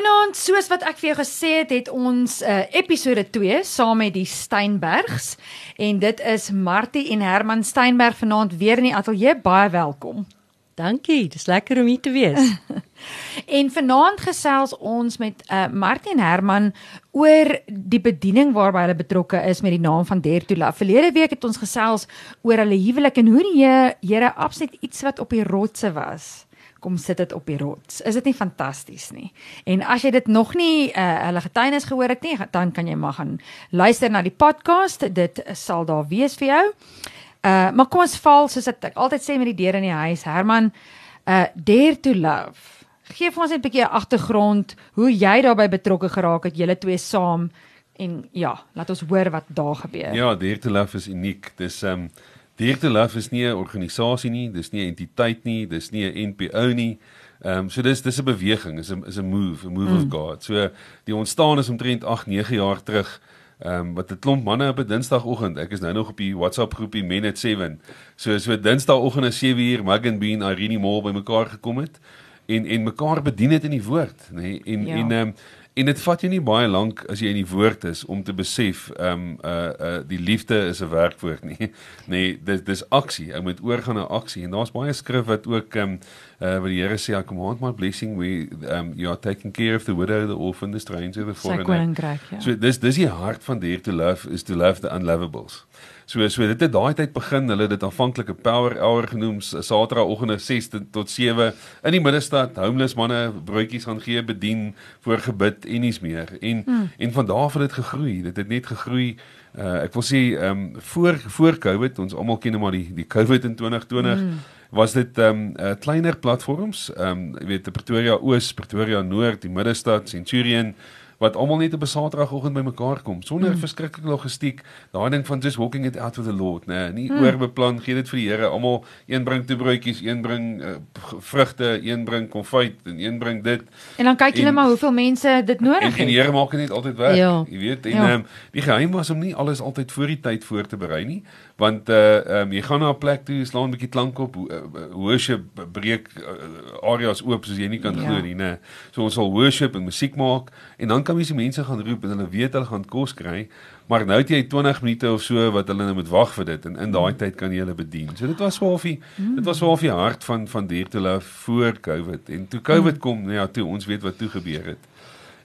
Vanaand, soos wat ek vir jou gesê het, het ons 'n uh, episode 2 saam met die Steinbergs en dit is Martie en Herman Steinberg vanaand weer in die ateljee. Baie welkom. Dankie, dis lekker om hier te wees. en vanaand gesels ons met uh, Martie en Herman oor die bediening waarby hulle betrokke is met die naam van Dertula. Verlede week het ons gesels oor hulle huwelik en hoe die Here absoluut iets wat op die rotse was kom sit dit op die rots. Is dit nie fantasties nie? En as jy dit nog nie uh, hulle getuienis gehoor het nie, dan kan jy maar gaan luister na die podcast. Dit sal daar wees vir jou. Uh maar kom ons val soos ek altyd sê met die deure in die huis. Herman, uh dare to love. Geef ons net 'n bietjie agtergrond hoe jy daarbey betrokke geraak het, julle twee saam en ja, laat ons hoor wat daar gebeur. Ja, dare to love is uniek. Dis um Dare to Love is nie 'n organisasie nie, dis nie 'n entiteit nie, dis nie 'n NPO nie. Ehm um, so dis dis 'n beweging, is 'n is 'n move, 'n move mm. of God. So die ontstaan is omtrent 8, 9 jaar terug. Ehm um, wat 'n klomp manne op 'n Dinsdagoggend. Ek is nou nog op die WhatsApp groepie Men at 7. So so Dinsdagoggend om 7 uur Mug and Bean Irene Mall bymekaar gekom het en en mekaar bedien het in die woord, nê? Nee? En ja. en ehm um, En dit vat jou nie baie lank as jy in die woord is om te besef ehm um, uh uh die liefde is 'n werkwoord nie. Nee, dis dis aksie. Ou moet oorgaan na aksie. En daar's baie skrif wat ook ehm um, uh wat die Here sê, I command my blessing we um you are taking care of the widow, the orphan, the stranger, the foreigner. Ja. So dis dis die hart van deur to love is to love the unlovables. So so dit het daai tyd begin. Hulle het dit aanvanklik 'n power hour genoem, Saterdagoggende 6 tot 7 in die middestad. Homeless manne broodjies gaan gee, bedien voor gebid en iets meer. En hmm. en van daar af het dit gegroei. Dit het net gegroei. Uh ek wil sê ehm um, voor voor Covid, ons almal ken nou maar die die Covid in 2020. Hmm was dit ehm um, uh, kleiner platforms, ehm um, jy weet Pretoria Oos, Pretoria Noord, die Middestad, Centurion wat almal net op 'n Saterdagoggend bymekaar kom sonder mm. verskriklike logistiek. Daai ding van just walking it out with the Lord, nê, nee, nie mm. oorbeplan, gee dit vir die Here. Almal een bring toe broodjies, een bring uh, vrugte, een bring konfyt en een bring dit. En dan kyk julle maar hoeveel mense dit nodig het. En die Here maak dit net altyd werk, ja. jy weet. En ja. um, die geheim was om nie alles altyd voor die tyd voor te berei nie want uh um, jy gaan na 'n plek toe, slaan 'n bietjie klank op, worship breek uh, areas oop soos jy nie kan ja. glo nie, nê. So ons sal worship en musiek maak en dan kan mens die mense gaan roep en hulle weet hulle gaan kos kry, maar nou het jy 20 minute of so wat hulle nou moet wag vir dit en in daai tyd kan jy hulle bedien. So dit was swaalfie. Mm. Dit was swaalfie hart van van diertele voor Covid en toe Covid mm. kom, nou ja, toe ons weet wat toe gebeur het.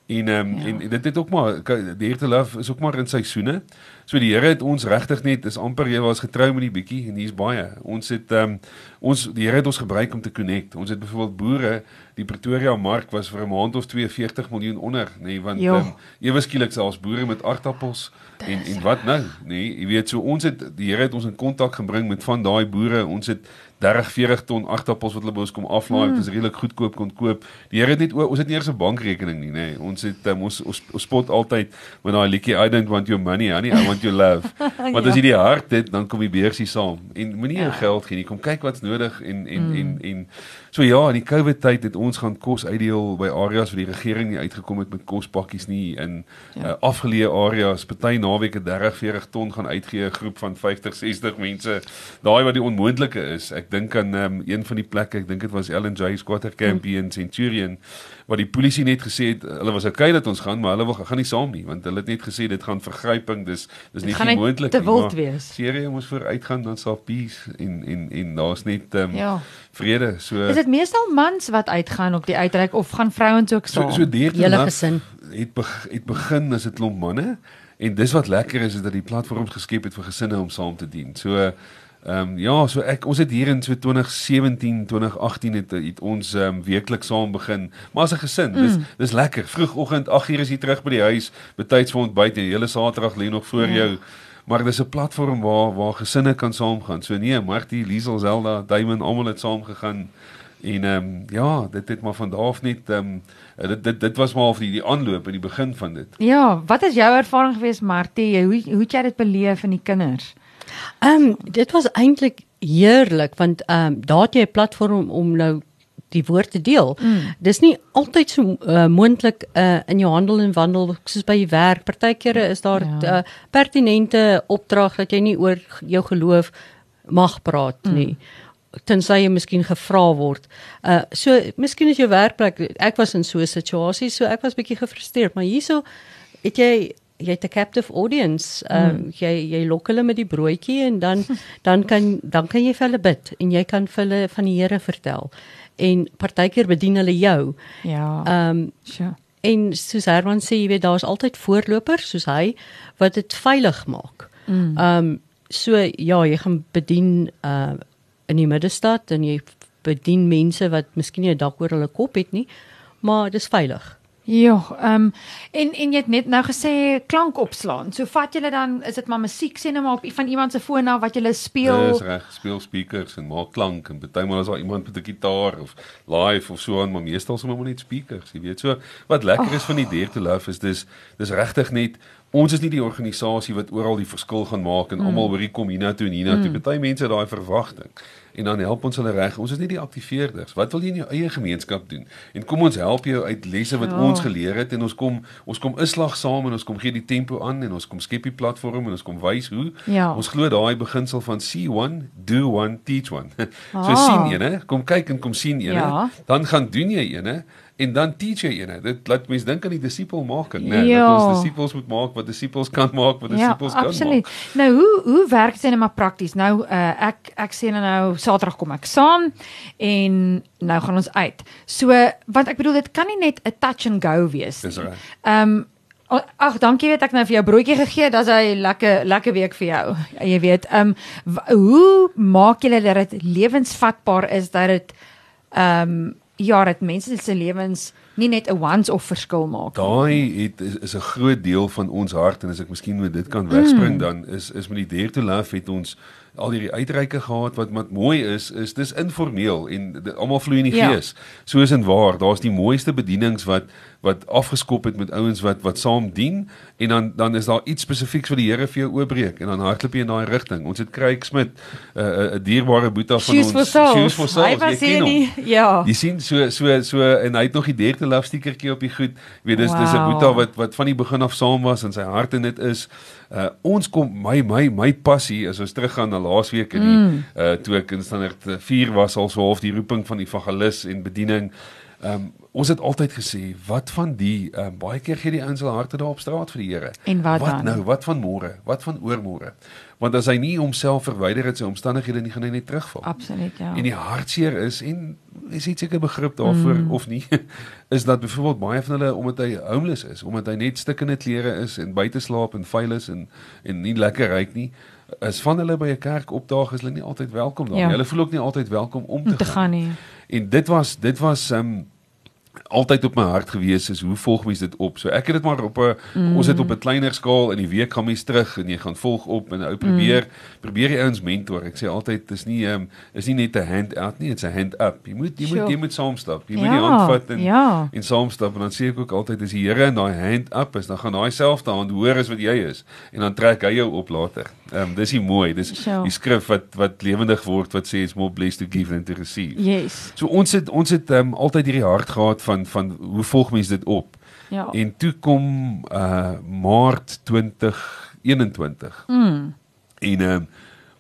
En ehm um, ja. en dit het ook maar die Here love is ook maar in seisoene. So die Here het ons regtig net is amper jy was getrou met die bietjie en hier's baie. Ons het ehm um, ons die Here het ons gebruik om te connect. Ons het byvoorbeeld boere, die Pretoria mark was vir 'n maand of 42 miljoen onder, nê, nee, want ehm um, ewe skielik selfs boere met aardappels en en wat nou, nê? Nee, jy weet so ons het die Here het ons in kontak gebring met van daai boere. Ons het 30 40 ton agterpols wat hulle by ons kom aflaai, dit mm. is redelik goedkoop kon koop. Die Here het net ons het nie eers 'n bankrekening nie, nê. Nee. Ons het um, ons, ons ons spot altyd met daai liedjie I don't want your money, honey, I want your love. Want ja. as jy die hart het, dan kom die beursie saam. En moenie jou ja. geld gee nie, kom kyk wat's nodig en en mm. en en so ja, in die COVID tyd het ons gaan kos uitdeel by areas waar die regering nie uitgekom het met kospakkies nie in ja. uh, afgeleë areas, party naweke 30 40 ton gaan uitgee 'n groep van 50 60 mense. Daai wat die onmoontlike is. Ek dink aan um, een van die plekke, ek dink dit was Ellen J Squatter Camp mm. in Centurion waar die polisie net gesê het hulle was okay dat ons gaan, maar hulle wil gaan nie saam nie want hulle het net gesê dit gaan vergryping, dis dis nie moontlik nie. Dit gaan te wild wees. Serie moet vooruit gaan dan sal peace en en en daar's net um, ja. vrede. So Is dit meestal mans wat uitgaan op die uitreik of gaan vrouens ook saam? So so hele gesin het be, het begin as dit klomp manne en dis wat lekker is is dat die platforms geskep het vir gesinne om saam te dien. So Ehm um, ja, so ek ons het hier in so 2017, 2018 het, het ons ehm um, weekliks saam begin. Maar as 'n gesin, mm. dis dis lekker. Vroegoggend 8:00 is jy terug by die huis, betyds vir ontbyt en die hele Saterdag lê nog voor ja. jou. Maar dis 'n platform waar waar gesinne kan saamgaan. So nee, Martie, Liesel, Zelda, Diamond almal het saam gegaan. En ehm um, ja, dit het maar van daar af net ehm um, dit dit dit was maar of die die aanloop in die begin van dit. Ja, wat is jou ervaring gewees Martie? Hoe hoe het jy dit beleef in die kinders? Ehm um, dit was eintlik heerlik want ehm um, daar het jy 'n platform om nou die woord te deel. Mm. Dis nie altyd so uh, moontlik uh, in jou handel en wandel soos by jou werk. Partykeere is daar ja. uh, pertinente opdrag dat jy nie oor jou geloof mag praat mm. nie. tensy jy miskien gevra word. Uh so miskien is jou werkplek ek was in so 'n situasie, so ek was bietjie gefrustreerd, maar hierso het jy jy het 'n captive audience. Ehm um, mm. jy jy lok hulle met die broodjie en dan dan kan dan kan jy vir hulle bid en jy kan vir hulle van die Here vertel. En partykeer bedien hulle jou. Ja. Ehm um, sure. En soos Herman sê, jy weet daar's altyd voorlopers soos hy wat dit veilig maak. Mm. Ehm mm. um, so ja, jy gaan bedien uh in die middestad en jy bedien mense wat miskien nie 'n dak oor hulle kop het nie, maar dis veilig. Ja, ehm um, en en jy het net nou gesê klank opslaan. So vat jy dan is dit maar musiek sê nou maar op van iemand se foon af wat jy speel. Dis reg, speel speakers en maak klank en partymal is daar iemand met 'n gitaar of live of so aan, maar meestal sommer net speakers, jy weet. So wat lekker is oh. van die Dare to Love is dis dis regtig net ons is nie die organisasie wat oral die verskil gaan maak en mm. almal hoor hier kom hiernatoe en hiernatoe. Mm. Party mense daai verwagting en dan help ons hulle reg. Ons is nie die aktiveerders. Wat wil jy in jou eie gemeenskap doen? En kom ons help jou uit lesse wat ja. ons geleer het en ons kom ons kom inslag saam en ons kom gee die tempo aan en ons kom skep die platform en ons kom wys hoe. Ja. Ons glo daai beginsel van see one, do one, teach one. so ah. sien jy, né? Kom kyk en kom sien jy, né? Ja. Dan gaan doen jy, né? En dan teach jy ene dit laat mense dink aan die disipel maak nê nee, ja. dat ons disipels moet maak wat disipels kan maak wat disipels ja, kan absoluut. maak nou hoe hoe werk dit net maar prakties nou uh, ek ek sê nou, nou saterdag kom ek saam en nou gaan ons uit so want ek bedoel dit kan nie net 'n touch and go wees dis reg ehm um, Ag, dankie weet ek nou vir jou broodjie gegee. Dis 'n lekker lekker week vir jou. Jy weet, ehm um, hoe maak julle dat dit lewensvatbaar is dat dit ehm um, ja, dat mense se lewens nie net 'n once off verskil maak. Daai het is, is 'n groot deel van ons hart en as ek miskien met dit kan wegspring mm. dan is is met die Dare to Love het ons al hierdie uitreike gehad wat wat mooi is is dis informeel en almal vloei in die ja. gees. Soos en waar, daar's die mooiste bedienings wat wat afgeskop het met ouens wat wat saam dien en dan dan is daar iets spesifieks vir die Here vir jou oopbreek en dan hardloop jy in daai rigting. Ons het Craig Smit 'n uh, 'n dierbare boetie van Shoes ons Shoes for Souls. Jy ken hom. Ja. Jy sien so so so en hy het nog die derde love stickertjie op die goed. Jy weet dis wow. dis 'n boetie wat wat van die begin af saam was en sy hart in dit is. Uh ons kom my my my passie as ons teruggaan na laasweek in die mm. uh toe ek in standaard 4 was al so half die roeping van evangelis en bediening. Ehm um, ons het altyd gesê wat van die um, baie keer gee die ouens hulle harte daar op straat vir die Here. Wat, wat dan? nou? Wat van môre? Wat van oormôre? Want as hy nie homself verwyder het sy omstandighede nie gaan hy net terugval. Absoluut ja. En die hartseer is en is iets seker begrip daarvoor mm. of nie is dat byvoorbeeld baie van hulle omdat hy homeless is, omdat hy net stikkende klere is en buite slaap en vuil is en en nie lekker ryk nie as van hulle by 'n kerk opdaag is hulle nie altyd welkom daar nie. Ja. Hulle voel ook nie altyd welkom om te, te gaan. gaan nie. En dit was dit was um altyd op my hart gewees is hoe volg mens dit op? So ek het dit maar op 'n mm. ons het op 'n kleiner skaal in die week gaan mens terug en jy gaan volg op en ou probeer mm. probeer jy ouens mentor. Ek sê altyd dis nie ehm um, is nie net 'n hand out nie, it's a hand up. Jy moet jy sure. moet jy moet saamstap. Jy ja, moet die hand vat en ja. en saamstap en dan sê ek ook altyd as die Here in daai hand up is, dan gaan daai selfde hand hoor as wat jy is en dan trek hy jou op later. Ehm um, dis nie mooi. Dis sure. die skrif wat wat lewendig word wat sê it's more blessed to give than to receive. Yes. So ons het ons het ehm um, altyd hierdie hart gehad van van hoe volg mense dit op? Ja. En toe kom uh Maart 2021. Mm. En ehm uh,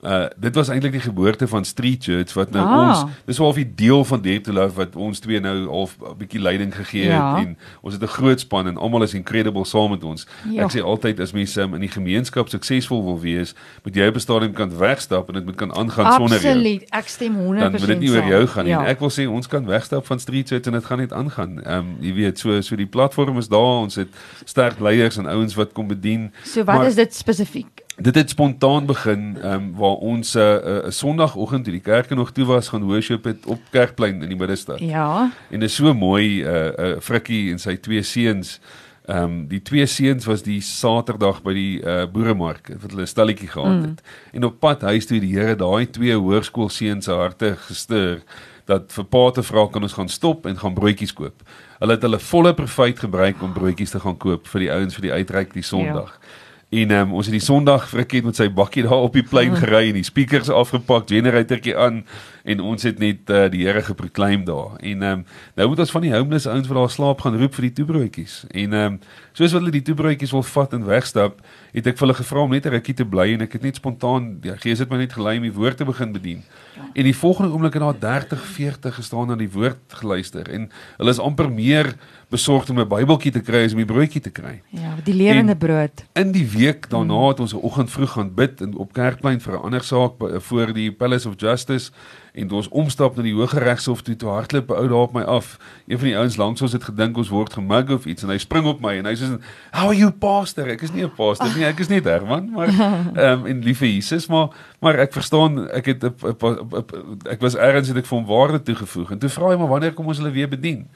uh dit was eintlik die geboorte van Street Church wat nou ah. ons dis wel 'n deel van Dare to Love wat ons twee nou half 'n bietjie leiding gegee ja. het en ons het 'n groot span en almal is incredible saam met ons. Ja. Ek sê altyd as mense um, in die gemeenskap suksesvol wil wees, moet jy op 'n stadium kan wegstap en dit moet kan aangaan sonder jou. Absoluut. Ek stem 100%. Dan moet dit nie oor jou gaan nie. Ja. Ek wil sê ons kan wegstap van Street Church en dit gaan net aangaan. Ehm um, jy weet so so die platform is daar, ons het sterk leiers en ouens wat kom bedien. So wat maar, is dit spesifiek? Dit het spontaan begin ehm um, waar ons 'n uh, uh, sonoggend toe die kerke nog toe was gaan worship het op Kerkplein in die middestad. Ja. En dit is so mooi 'n uh, uh, Frikkie en sy twee seuns. Ehm um, die twee seuns was die Saterdag by die uh, boeremark wat hulle 'n stalletjie gehad mm. het. En op pad huis toe die Here daai twee hoërskoolseuns se harte gestuur dat vir pa te vra kan ons gaan stop en gaan broodjies koop. Hulle het hulle volle profit gebruik om broodjies te gaan koop vir die ouens vir die uitreik die Sondag. Ja En um, ons het die Sondag frikkie met sy bakkie daar op die plein ja. gery en die speakers afgepak, generatortjie aan en ons het net uh, die Here geproclaim daar. En um, nou moet ons van die homeless ouens wat daar slaap gaan roep vir die toebroodjies. En um, soos wat hulle die toebroodjies wil vat en wegstap, het ek vir hulle gevra om net 'n rukkie te bly en ek het net spontaan die Gees het my net gelei om die woord te begin bedien. Ja. En die volgende oomblik het daar 30, 40 gestaan na die woord geluister en hulle is amper meer besorgd om 'n Bybeltjie te kry as om die broodjie te kry. Ja, die lewende en brood. In die week daarna het ons 'n oggend vroeg gaan bid in op Kerkplein vir 'n ander saak voor die Palace of Justice en toe ons omstap na die hoë regshof toe toe hardloop 'n ou daar op my af. Een van die ouens langs ons het gedink ons word gemug of iets en hy spring op my en hy sê how are you pastor? Ek is nie 'n pastor nie, ek is nie Herman, maar ehm um, in liewe Jesus, maar maar ek verstaan ek het op, op, op, op, ek was ergens het ek vir hom waarde toegevoeg en toe vra hy maar wanneer kom ons hulle weer bedien?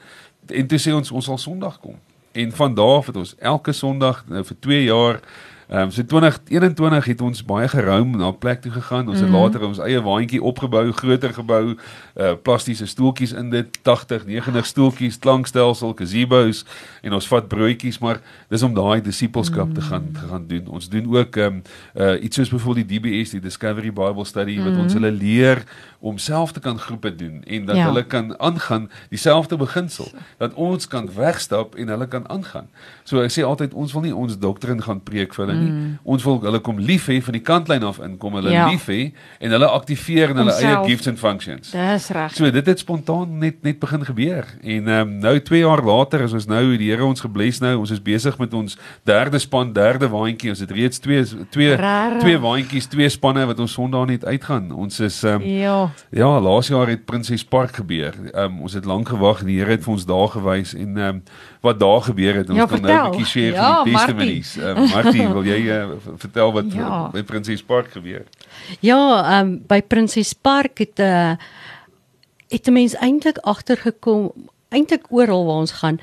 En toe sê ons ons sal Sondag kom. En van daar af het ons elke Sondag nou vir 2 jaar Ehm um, so 2021 het ons baie geroum na 'n plek toe gegaan. Ons het mm -hmm. later ons eie waantjie opgebou, groter gebou, uh plastiese stoeltjies in dit, 80, 90 stoeltjies, klankstelsel, gazebo's en ons vat broodjies, maar dis om daai disipelskap mm -hmm. te gaan te gaan doen. Ons doen ook ehm um, uh iets soos byvoorbeeld die DBS, die Discovery Bible Study mm -hmm. wat ons mhm. hulle leer om self te kan groepe doen en dat ja. hulle kan aangaan dieselfde beginsel dat ons kan wegstap en hulle kan aangaan. So ek sê altyd ons wil nie ons doktrin gaan preek vir hulle nie. Mm. Ons wil hulle kom lief hê van die kantlyn af in kom hulle ja. lief hê en hulle aktiveer in hulle eie gifts and functions. Dis reg. So dit het spontaan net net begin gebeur en um, nou 2 jaar later is ons nou die Here ons gebless nou ons is besig met ons derde span derde waantjie ons het reeds twee twee Rare. twee waantjies twee spanne wat ons Sondag net uitgaan. Ons is um, Ja. Ja, laas jaar het Prinses Park gebeur. Um, ons het lank gewag die Here het vir ons daar gewys en um, wat daar gebeur het. Ons ja, kan nou 'n bietjie share ja, van die testimonies. Uh, Martie, wil jy uh, vertel wat ja. by Prinses Park gebeur? Ja, um, by Prinses Park het 'n uh, het 'n mens eintlik agtergekom, eintlik oral waar ons gaan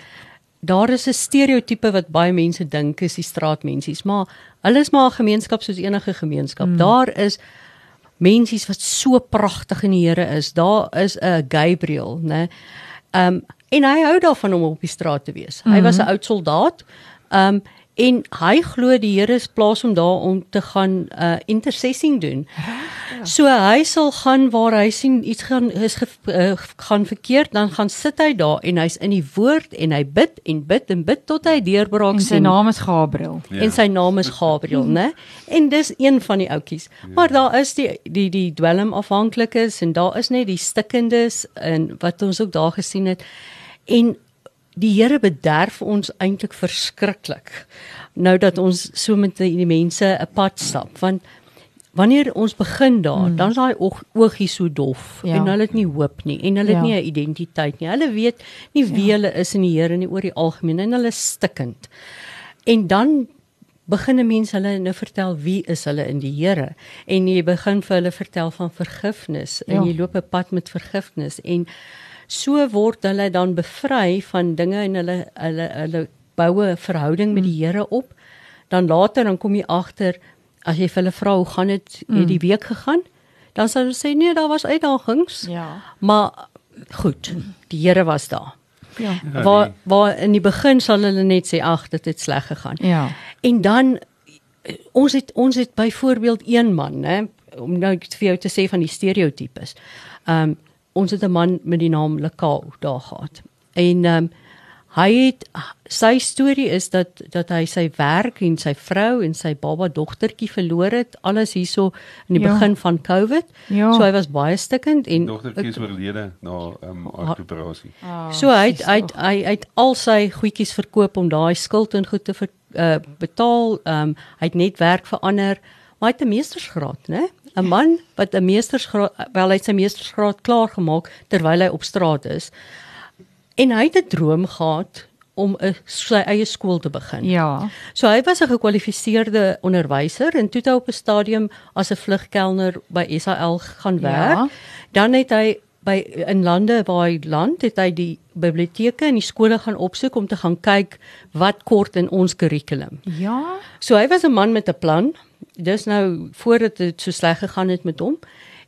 Daar is 'n stereotipe wat baie mense dink is die straatmensies, maar hulle is maar 'n gemeenskap soos enige gemeenskap. Mm. Daar is mensies wat so pragtig in die Here is. Daar is 'n Gabriel, né? Ehm um, en hy hou daarvan om op die straat te wees. Hy mm -hmm. was 'n oud soldaat. Ehm um, en hy glo die Here is plaas om daar om te gaan uh intercessing doen. So hy sal gaan waar hy sien iets gaan is ge, uh, gaan verkeerd, dan gaan sit hy daar en hy's in die woord en hy bid en bid en bid tot hy deurbraak sien. Sy naam is Gabriel. Ja. En sy naam is Gabriel, né? En dis een van die ouetjies. Ja. Maar daar is die die die dwelm afhanklikes en daar is net die stikkendes en wat ons ook daar gesien het. En die Here bederf ons eintlik verskriklik. Nou dat ons so met die, mense 'n pad stap, want wanneer ons begin daar, mm. dan is daai oogie so dof ja. en hulle het nie hoop nie en hulle ja. het nie 'n identiteit nie. Hulle weet nie wie ja. hulle is in die Here nie oor die algemeen en hulle is stikkend. En dan begin 'n mens hulle nou vertel wie is hulle in die Here en jy begin vir hulle vertel van vergifnis ja. en jy loop 'n pad met vergifnis en so word hulle dan bevry van dinge en hulle hulle hulle boue 'n verhouding met die mm. Here op. Dan later dan kom jy agter as jy vir hulle vra hoe gaan dit mm. die week gegaan, dan sal hulle sê nee, daar was uitdagings. Ja. Maar goed, die Here was daar. Ja. Waar waar in die begin sal hulle net sê ag, dit het sleg gegaan. Ja. En dan ons het ons het byvoorbeeld een man, né, om nou vir jou te sê van die stereotypes. Ehm um, ons het 'n man met die naam Lekau daar gehad. En ehm um, hy het sy storie is dat dat hy sy werk en sy vrou en sy baba dogtertjie verloor het alles hierso in die ja. begin van Covid. Ja. So hy was baie stikkend en dogtertjie is oorlede na 'n um, operasie. Oh, so hy het, hy het, hy het al sy goedjies verkoop om daai skuld en goed te ver, uh, betaal. Ehm um, hy het net werk verander. Maar hy het 'n meestersgraad, né? 'n man wat 'n meestersgraad wel hy sy meestersgraad klaar gemaak terwyl hy op straat is. En hy het 'n droom gehad om 'n sy eie skool te begin. Ja. So hy was 'n gekwalifiseerde onderwyser en toe het hy op 'n stadium as 'n vlugkelner by SAL gaan werk. Ja. Dan het hy by in lande waar hy land het hy die biblioteke en die skole gaan opsoek om te gaan kyk wat kort in ons kurrikulum. Ja. So hy was 'n man met 'n plan dis nou voordat dit so sleg gegaan het met hom.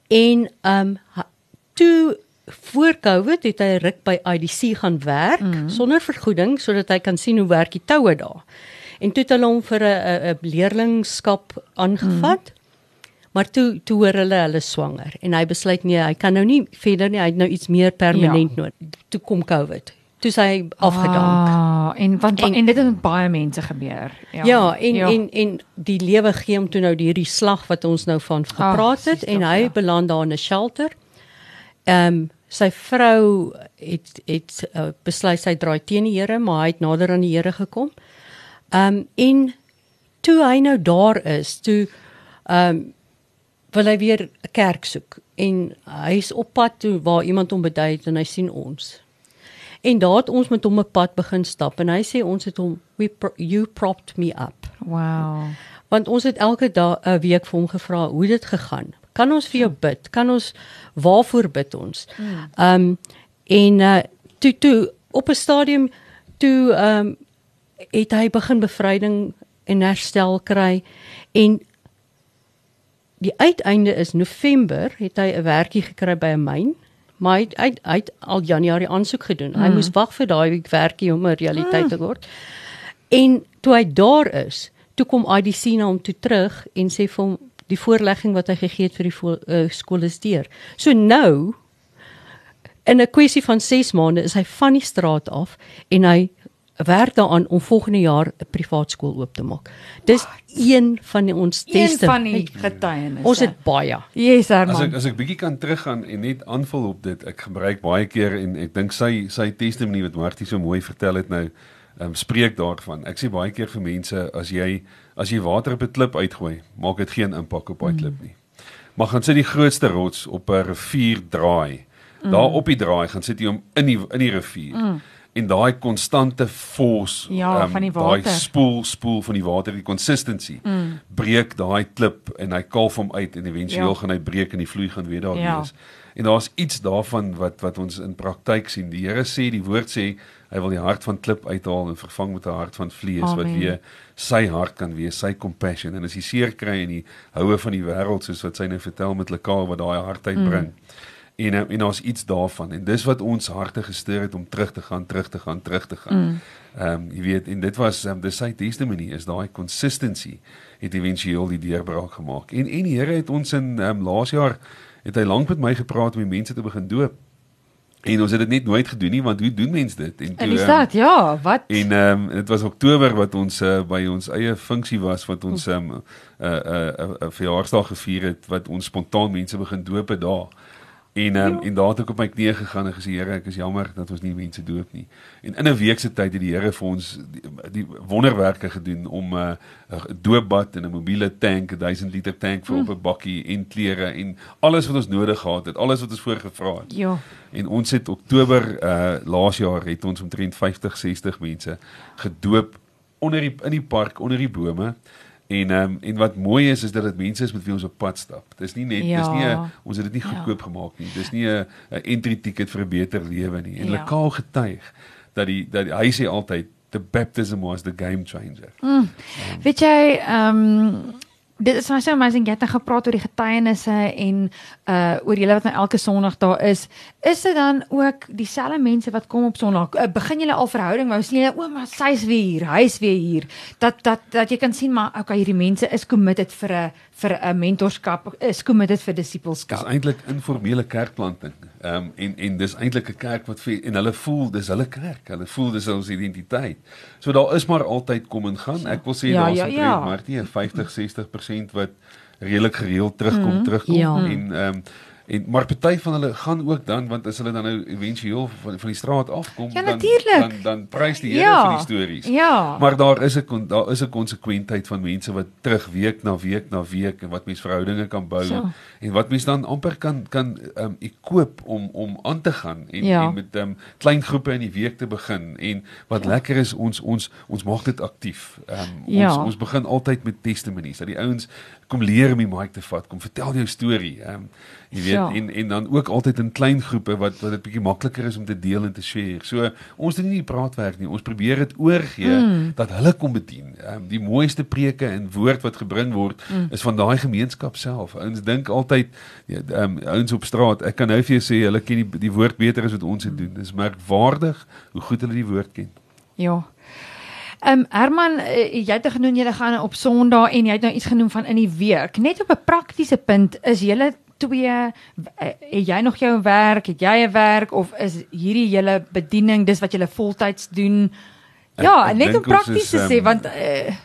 En ehm um, toe voor Covid het hy ruk by IDC gaan werk mm -hmm. sonder vergoeding sodat hy kan sien hoe werk die toue daar. En toe het hulle hom vir 'n 'n leerlingskap aangevat. Mm. Maar toe toe hoor hulle hulle swanger en hy besluit nee, hy kan nou nie verder nie, hy het nou iets meer permanent ja. nodig. Toe kom COVID toe sy afgedank. Ah, en want en, en dit het met baie mense gebeur. Ja. Ja, en ja. en en die lewe gee hom toe nou hierdie slag wat ons nou van gepraat het Ach, en hy ja. beland daar in 'n shelter. Ehm um, sy vrou het het uh, besluit sy draai teen die Here, maar hy het nader aan die Here gekom. Ehm um, en toe hy nou daar is, toe ehm um, wil hy weer 'n kerk soek en hy's op pad toe waar iemand hom bedui het en hy sien ons En daar het ons met hom 'n pad begin stap en hy sê ons het hom we pro you propped me up. Wow. Want ons het elke dag 'n week vir hom gevra hoe dit gegaan. Kan ons vir jou bid? Kan ons waarvoor bid ons? Hmm. Ehm um, en uh toe toe op 'n stadium toe ehm um, het hy begin bevryding en herstel kry en die uiteinde is November het hy 'n werkie gekry by 'n myn maar hy hy, hy het al Januarie aansoek gedoen. Mm. Hy moes wag vir daai werkie om 'n realiteit mm. te word. En toe hy daar is, toe kom IDC na hom toe terug en sê vir hom die voorlegging wat hy gegee het vir die vo, uh, skool is deur. So nou in 'n kwessie van 6 maande is hy van die straat af en hy werk daaraan om volgende jaar 'n privaat skool oop te maak. Dis een van die ons teste. Een van die getuienisse. Ons het baie. Yes, Herman. As ek as ek bietjie kan teruggaan en net aanvul op dit, ek gebruik baie keer en ek dink sy sy testimonie wat Martie so mooi vertel het nou, ehm um, spreek daarvan. Ek sê baie keer vir mense as jy as jy water op 'n klip uitgooi, maak dit geen impak op daai klip nie. Maar gaan sit die grootste rots op 'n rivier draai. Mm. Daar op die draai gaan sit jy hom in die in die rivier. Mm en daai konstante fors ja, um, van die water daai spoel spoel van die water die consistency mm. breek daai klip en hy kalf hom uit en éventueel ja. gaan hy breek en die vloei gaan weer daar ja. wees en daar's iets daarvan wat wat ons in praktyk sien die Here sê die woord sê hy wil die hart van klip uithaal en vervang met 'n hart van vlees Amen. wat weer sy hart kan wees sy compassion en as jy seer kry in die houe van die wêreld soos wat sy nou vertel met Lekaal wat daai hart uitbring mm en eh, en daar's iets daarvan en dis wat ons harte gestuur het om terug te gaan terug te gaan terug te gaan. Mm. Ehm um, jy weet en dit was um, dis sy testimony is daai consistency het eventueel die deurbraak gemaak. En en die Here het ons in um, laas jaar het hy lank met my gepraat om die mense te begin doop. En ons het dit net nooit gedoen nie want hoe doen mense dit? En toe En is dit um, ja, wat? En ehm um, dit was Oktober wat ons uh, by ons eie funksie was wat ons ehm um, 'n uh, 'n uh, 'n uh, uh, verjaarsdag gevier het wat ons spontaan mense begin doop het daar. En um, en daar het ek op my knieë gegaan en gesê Here, ek is jammer dat ons nie mense doop nie. En in 'n week se tyd het die Here vir ons die, die wonderwerke gedoen om 'n uh, doopbad en 'n mobiele tank, 'n 1000 liter tank vir mm. op 'n bakkie en klere en alles wat ons nodig gehad het, alles wat ons voorgevra het. Ja. En ons het Oktober uh laas jaar het ons omtrent 50, 60 mense gedoop onder die in die park onder die bome. En ehm um, en wat mooi is is dat dit mense is met wie ons op pad stap. Dis nie net ja. dis nie a, ons het dit nie ja. goedkoop ja. gemaak nie. Dis nie 'n entry ticket vir 'n beter lewe nie. En ja. lokaal getuig dat die dat die, hy sê altyd the baptism was the game changer. Mm. Um, Weet jy ehm um, dit is my so amazing jy het nou gepraat oor die getuienisse en uh oor julle wat nou elke Sondag daar is. Is dit dan ook dieselfde mense wat kom op Sondag? Uh, begin julle al verhouding wou sien o, maar sy's weer hier, hy's weer hier. Dat dat dat jy kan sien maar okay, hierdie mense is committed vir 'n vir 'n mentorskap, is committed vir disippelskap. Dis eintlik informele kerkplanting. Ehm um, en en dis eintlik 'n kerk wat vir en hulle voel dis hulle kerk. Hulle voel dis hulle identiteit. So daar is maar altyd kom en gaan. Ek wil sê ja, daar's ja, ja. maar nie 50 60% wat redelik gereeld terugkom, mm -hmm. terugkom ja. en ehm um, En maar party van hulle gaan ook dan want as hulle dan nou éventueel van van die straat afkom ja, dan dan dan prys die Here ja, vir die stories. Ja. Maar daar is 'n daar is 'n konsekwentheid van mense wat terug week na week na week en wat mense verhoudinge kan bou so. en wat mense dan amper kan kan ehm um, ekoop om om aan te gaan en ja. en met ehm um, klein groepe in die week te begin en wat ja. lekker is ons ons ons maak dit aktief. Ehm um, ons ja. ons begin altyd met testimonies dat die ouens kom leer om die mic te vat, kom vertel jou storie. Ehm um, jy weet ja. en en dan ook altyd in klein groepe wat wat dit bietjie makliker is om te deel en te share. So ons doen nie praatwerk nie. Ons probeer dit oorgee mm. dat hulle kom bedien. Um, die mooiste preke en woord wat gebring word mm. is van daai gemeenskap self. Ons dink altyd ja, um, ouens op straat, ek kan nou vir jou sê hulle ken die die woord beter as wat ons dit doen. Dis merkwaardig hoe goed hulle die woord ken. Ja. Um, Herman, uh, jy het genoem jy gaan op Sondag en jy het nou iets genoem van in die week. Net op 'n praktiese punt is julle twee uh, het jy nog jou werk, het jy 'n werk of is hierdie julle bediening dis wat julle voltyds doen? Ja, ek, ek net om prakties te sê um, want uh,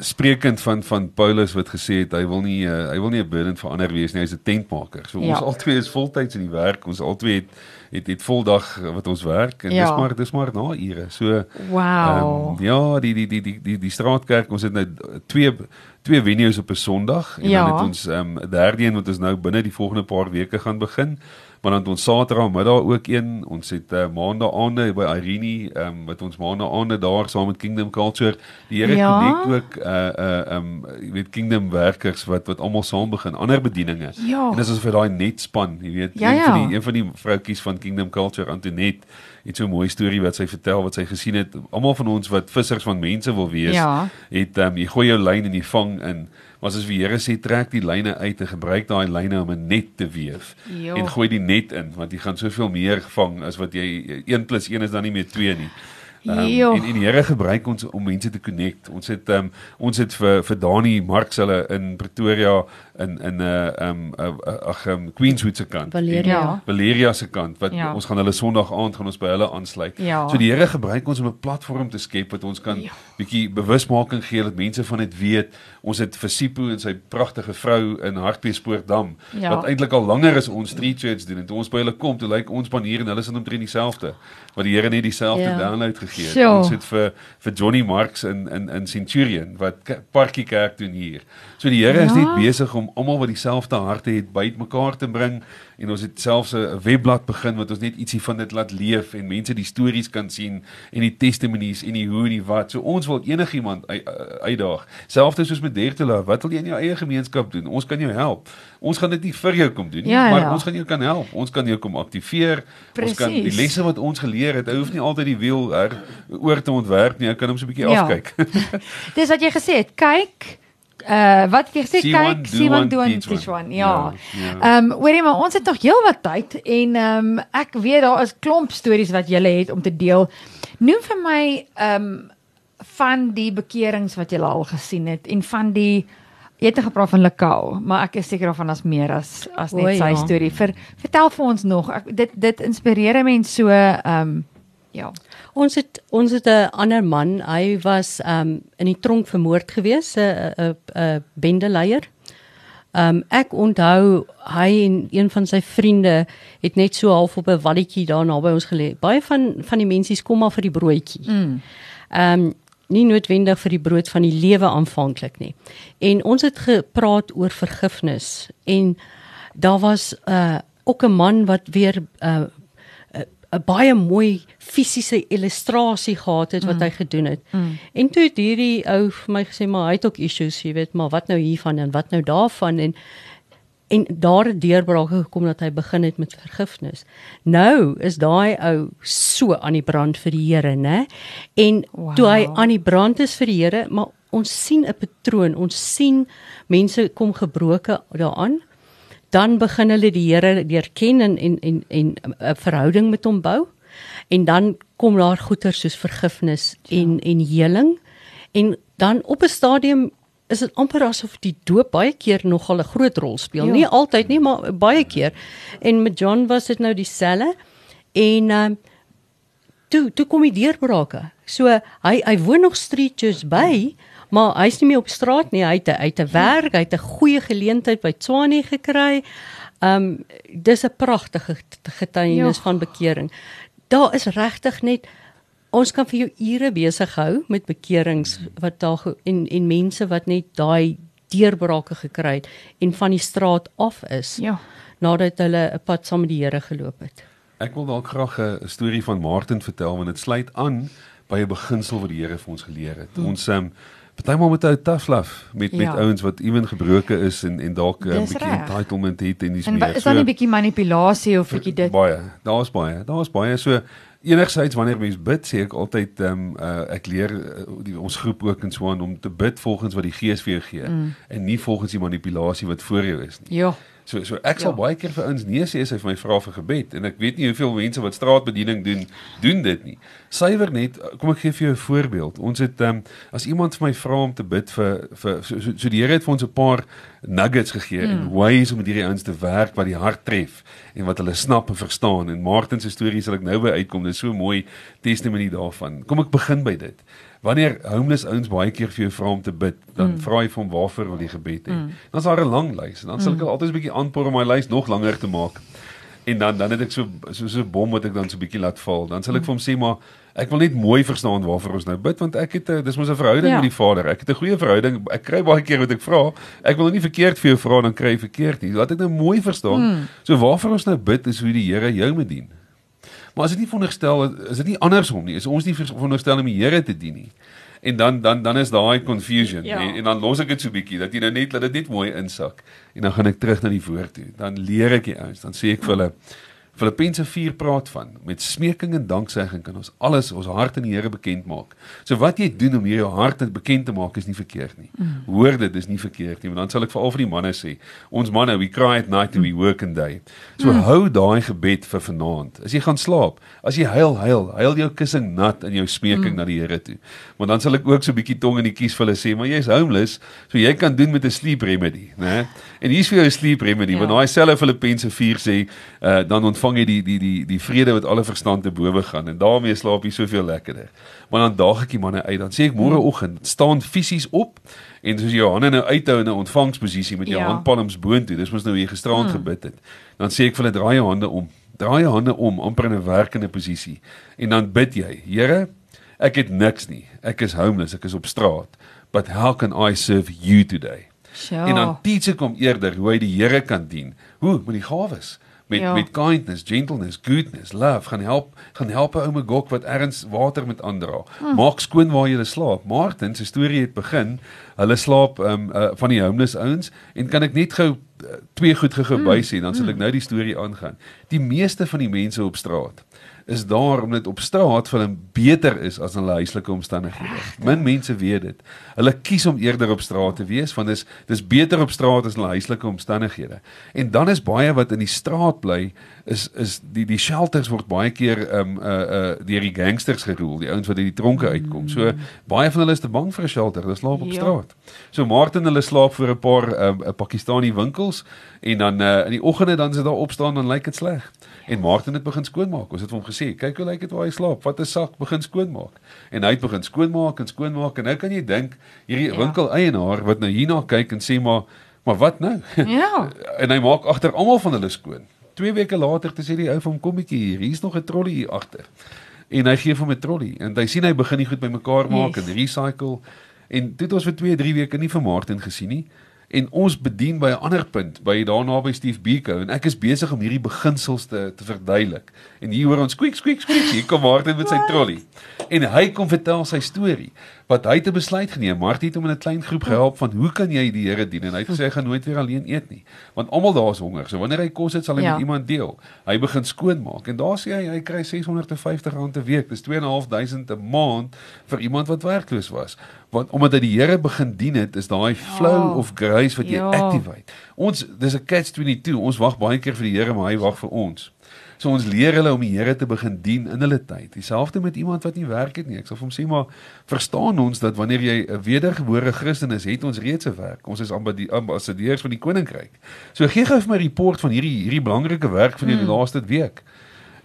sprekend van van Paulus wat gesê het hy wil nie uh, hy wil nie 'n burden vir ander wees nie, hy's 'n tentmaker. So ja. ons albei is voltyds in die werk. Ons albei het het het voldag wat ons werk en ja. dis maar dis maar na ure. So Wow. Um, ja, die die die die die die straatkerk, ons het nou twee twee venues op 'n Sondag en ja. dan het ons ehm um, derde een wat ons nou binne die volgende paar weke gaan begin maar dan ons Saterdag middag ook een. Ons het uh, maandag aande by Irene, ehm um, wat ons maandag aande daar saam met Kingdom Culture. Die Here ja. connect ook uh uh ehm um, jy weet Kingdom werkers wat wat almal saam begin, ander bedieninge. Ja. En dis is vir daai net span, jy weet, ja, een ja. van die een van die vroutjies van Kingdom Culture Antoinette het so 'n mooi storie wat sy vertel wat sy gesien het. Almal van ons wat vissers van mense wil wees, ja. het ehm um, jy gooi jou lyn en jy vang in Maar as die Here sê trek die lyne uit en gebruik daai lyne om 'n net te weef jo. en gooi die net in want jy gaan soveel meer vang as wat jy 1 + 1 is dan nie meer 2 nie. Um, en en die Here gebruik ons om mense te connect. Ons het um, ons het vir vir Dani Marx hulle in Pretoria in in 'n uh, um uh, ag um, Queenswood se kant. Valeria. Ja. Valeria se kant wat ja. ons gaan hulle Sondag aand gaan ons by hulle aansluit. Ja. So die Here gebruik ons om 'n platform te skep wat ons kan ja. bietjie bewusmaking gee dat mense van dit weet. Ons het vir Sipho en sy pragtige vrou in Hartbeespoortdam ja. wat eintlik al langer as ons street church doen en toe ons by hulle kom, toe lyk ons span hier en hulle is omtrent dieselfde. Wat die Here net dieselfde ja. download gegee het. Sure. Ons het vir vir Johnny Marks in in in Centurion wat Parkie Kerk doen hier. So die Here ja. is net besig om almal wat dieselfde harte het bymekaar te bring en ons het selfs 'n webblad begin wat ons net ietsie van dit laat leef en mense die stories kan sien en die testimonies en die hoe en die wat. So ons wil enigiemand uitdaag. Selfs soos met Dertela, wat wil jy in jou eie gemeenskap doen? Ons kan jou help. Ons gaan dit nie vir jou kom doen nie, ja, maar ja. ons gaan jou kan help. Ons kan jou kom aktiveer. Precies. Ons kan die lesse wat ons geleer het, hy hoef nie altyd die wiel her, oor te ontwerp nie. Jy kan hom so 'n bietjie Ja. afkyk. Dis wat jy gesê het. Kyk Uh wat het jy gesê kyk do sien one, wat doen teach teach one. one. Ja. Ja, ja. Ehm hoorie maar ons het nog heelwat tyd en ehm ek weet daar is klomp stories wat jy het om te deel. Noem vir my ehm van die bekerings wat jy al gesien het en van die jy het gepraat van Lekau, maar ek is seker daarvan as meer as as net O, sy ja. storie. Ver, vertel vir ons nog. Ek, dit dit inspireer mense so ehm ja. Ons het ons het 'n ander man, hy was um in die tronk vermoord gewees, 'n 'n 'n bendeleier. Um ek onthou hy en een van sy vriende het net so half op 'n walletjie daar naby ons gelê. Baie van van die mensies kom maar vir die broodjie. Mm. Um nie noodwendig vir die brood van die lewe aanvanklik nie. En ons het gepraat oor vergifnis en daar was 'n uh, ook 'n man wat weer 'n uh, 'n baie mooi fisiese illustrasie gehad het wat mm. hy gedoen het. Mm. En toe het hierdie ou vir my gesê maar hy het ook issues, jy weet, maar wat nou hiervan en wat nou daarvan en en daar het deurbraak gekom dat hy begin het met vergifnis. Nou is daai ou so aan die brand vir die Here, né? En wow. toe hy aan die brand is vir die Here, maar ons sien 'n patroon, ons sien mense kom gebroke daaraan dan begin hulle die Here leer ken en en en 'n verhouding met hom bou. En dan kom daar goeie soos vergifnis ja. en en heling. En dan op 'n stadium is dit amper asof die doop baie keer nogal 'n groot rol speel. Ja. Nie altyd nie, maar baie keer. En met John was dit nou dieselfde. En ehm uh, toe toe kom die deurbrake. So hy hy woon nog street church by, maar hy's nie meer op straat nie. Hy het het 'n werk, hy het 'n goeie geleentheid by Tswane gekry. Um dis 'n pragtige getuienis Ja. van bekering. Daar is regtig net ons kan vir jou ure besig hou met bekerings wat daar en en mense wat net daai deurbrake gekry het en van die straat af is Ja. nadat hulle 'n pad saam met die Here geloop het. Ek wil dalk graag 'n storie van Martin vertel want dit sluit aan by 'n beginsel wat die Here vir ons geleer het. Hmm. Ons um, partymal met 'n tough love met Ja. met ouens wat ewen gebroke is en en dalk 'n um, Dis bietjie reg. entitlement het en dis En meer. wa- is daar nie 'n bietjie manipulasie of bietjie dit? baie. Daar's baie. Daar's baie. So enigstens wanneer mens bid, sê ek altyd ehm um, uh, ek leer uh, die, ons groep ook en so aan om te bid volgens wat die Gees vir jou gee mm. en nie volgens die manipulasie wat voor jou is nie. Ja. So so ek sal ja. baie keer vir ouens nee sê as hy vir my vra vir gebed en ek weet nie hoeveel mense wat straatbediening doen doen dit nie. Suiwer net kom ek gee vir jou 'n voorbeeld. Ons het ehm um, as iemand vir my vra om te bid vir vir so, so, so die Here het vir ons 'n paar nuggets gegee mm. en ways om met hierdie ouens te werk wat die hart tref en wat hulle snap en verstaan en Martin se storie sal ek nou by uitkom. Dit is so mooi testimonie daarvan. Kom ek begin by dit wanneer homeless ouens baie keer vir jou vra om te bid, dan mm. vra jy vir hom waarvoor wil jy gebed hê. Mm. Dan's daar 'n lang lys en dan sal ek mm. altyd 'n bietjie aanpoor om my lys nog langer te maak. En dan dan het ek so so so 'n bom wat ek dan so 'n bietjie laat val. Dan sal ek mm. vir hom sê maar ek wil net mooi verstaan waarvoor ons nou bid want ek het 'n dis mos 'n verhouding ja. met die Vader. Ek het 'n goeie verhouding. Ek kry baie keer wat ek vra. Ek wil nou nie verkeerd vir jou vra dan kry jy verkeerd nie. Laat ek nou mooi verstaan. Mm. So waarvoor ons nou bid is hoe die Here jou moet dien. Maar as dit nie veronderstel is dit nie andersom nie. Is ons nie veronderstel om die Here te dien nie en dan dan dan is daai confusion ja. en, en dan los ek dit so bietjie dat jy nou net laat dit net mooi insak en dan gaan ek terug na die woord toe dan leer ek die ouens dan sê ek vir hulle Filippense 4 praat van met smeking en danksegging kan ons alles ons hart aan die Here bekend maak. So wat jy doen om jou hart bekend te maak is nie verkeerd nie. Mm. Hoor dit is nie verkeerd nie, want dan sal ek vir al vir die manne sê, ons manne we cry at night and we work and day. So mm. hou daai gebed vir vanaand. As jy gaan slaap, as jy huil, huil, huil jou kussing nat in jou smeking mm. na die Here toe. Want dan sal ek ook so 'n bietjie tong in die kies vir hulle sê, maar jy's homeless, so jy kan doen met 'n sleep remedy, né? En hier's vir jou 'n sleep remedy, ja. want daai selfe Filippense 4 sê, uh, dan ontvang jy die die die die vrede wat alle verstand te bowe gaan en daarmee slaap jy soveel lekkerder. Maar dan daag ek die manne uit. Dan sê ek môreoggend staan fisies op en soos jou hande nou uithou in 'n ontvangsposisie met jou ja. handpalms boontoe. Dis mos nou hier gisteraand hmm. gebid het. Dan sê ek vir hulle draai jou hande om. Draai jou hande om amper in 'n werkende posisie en dan bid jy. Here, ek het niks nie. Ek is homeless, ek is op straat. But how can I serve you today? Sure. En dan teach ek hom eerder hoe hy die Here kan dien. Hoe met die gawes met ja. met kindness, gentleness, goodness, love gaan help gaan help 'n ouma gok wat ergens water met aandra. Hm. Maak skoon waar jy slaap. Martin se storie het begin. Hulle slaap um uh, van die homeless ouens en kan ek net gou uh, twee goed gou hm. by sê dan sal ek hm. nou die storie aangaan. Die meeste van die mense op straat is daar omdat op straat vir hulle beter is as in hulle huislike omstandighede. Min mense weet dit. Hulle kies om eerder op straat te wees want dis dis beter op straat as in hulle huislike omstandighede. En dan is baie wat in die straat bly is is die die shelters word baie keer um uh uh deur die gangsters geroel, die ouens wat uit die tronke uitkom. So baie van hulle is te bang vir 'n shelter. Hulle slaap op ja. straat. So Martin hulle slaap voor 'n paar um 'n Pakistani winkels en dan uh in die oggende dan as dit daar opstaan dan lyk dit sleg. En Martin het begin skoonmaak. Ons het vir hom gesê, "Kyk hoe lyk dit waar hy slaap. Vat 'n sak, begin skoonmaak." En hy het begin skoonmaak en skoonmaak en nou kan jy dink hierdie ja. winkel-eienaar wat nou hierna kyk en sê, "Maar maar wat nou?" Ja. en hy maak agter almal van hulle skoon. 2 weke later te sê die ou van kom bietjie hier. Hier's nog 'n trolly hier agter. En hy gee vir hom 'n trolly en hy sien hy begin nie goed bymekaar maak yes. en recycle. En dit het ons vir 2, 3 weke nie vir Martin gesien nie en ons bedien by 'n ander punt by daarna by Steve Biko en ek is besig om hierdie beginsels te te verduidelik. En hier hoor ons squeak squeak squeak hier kom Martin met sy trolley. En hy kom vertel sy storie wat hy te besluit geneem. Martin het hom in 'n klein groep gehelp van hoe kan jy die Here dien en hy het gesê hy gaan nooit weer alleen eet nie want almal daar is honger. So wanneer hy kos het sal hy ja. met iemand deel. Hy begin skoonmaak en daar sê hy hy kry R650 'n week. Dis 2.500 'n maand vir iemand wat werkloos was want omdat hy die Here begin dien het, is daai flow ja. of grace wat jy ja. activate. Ons dis 'n catch 22. Ons wag baie keer vir die Here, maar hy wag vir ons. So ons leer hulle om die Here te begin dien in hulle tyd. Dieselfde met iemand wat nie werk het nie. Ek sê vir hom sê maar verstaan ons dat wanneer jy 'n wedergebore Christen is, het ons reeds 'n werk. Ons is ambassadeurs van die koninkryk. So gee gou vir my 'n report van hierdie hierdie belangrike werk van hierdie hmm. laaste week.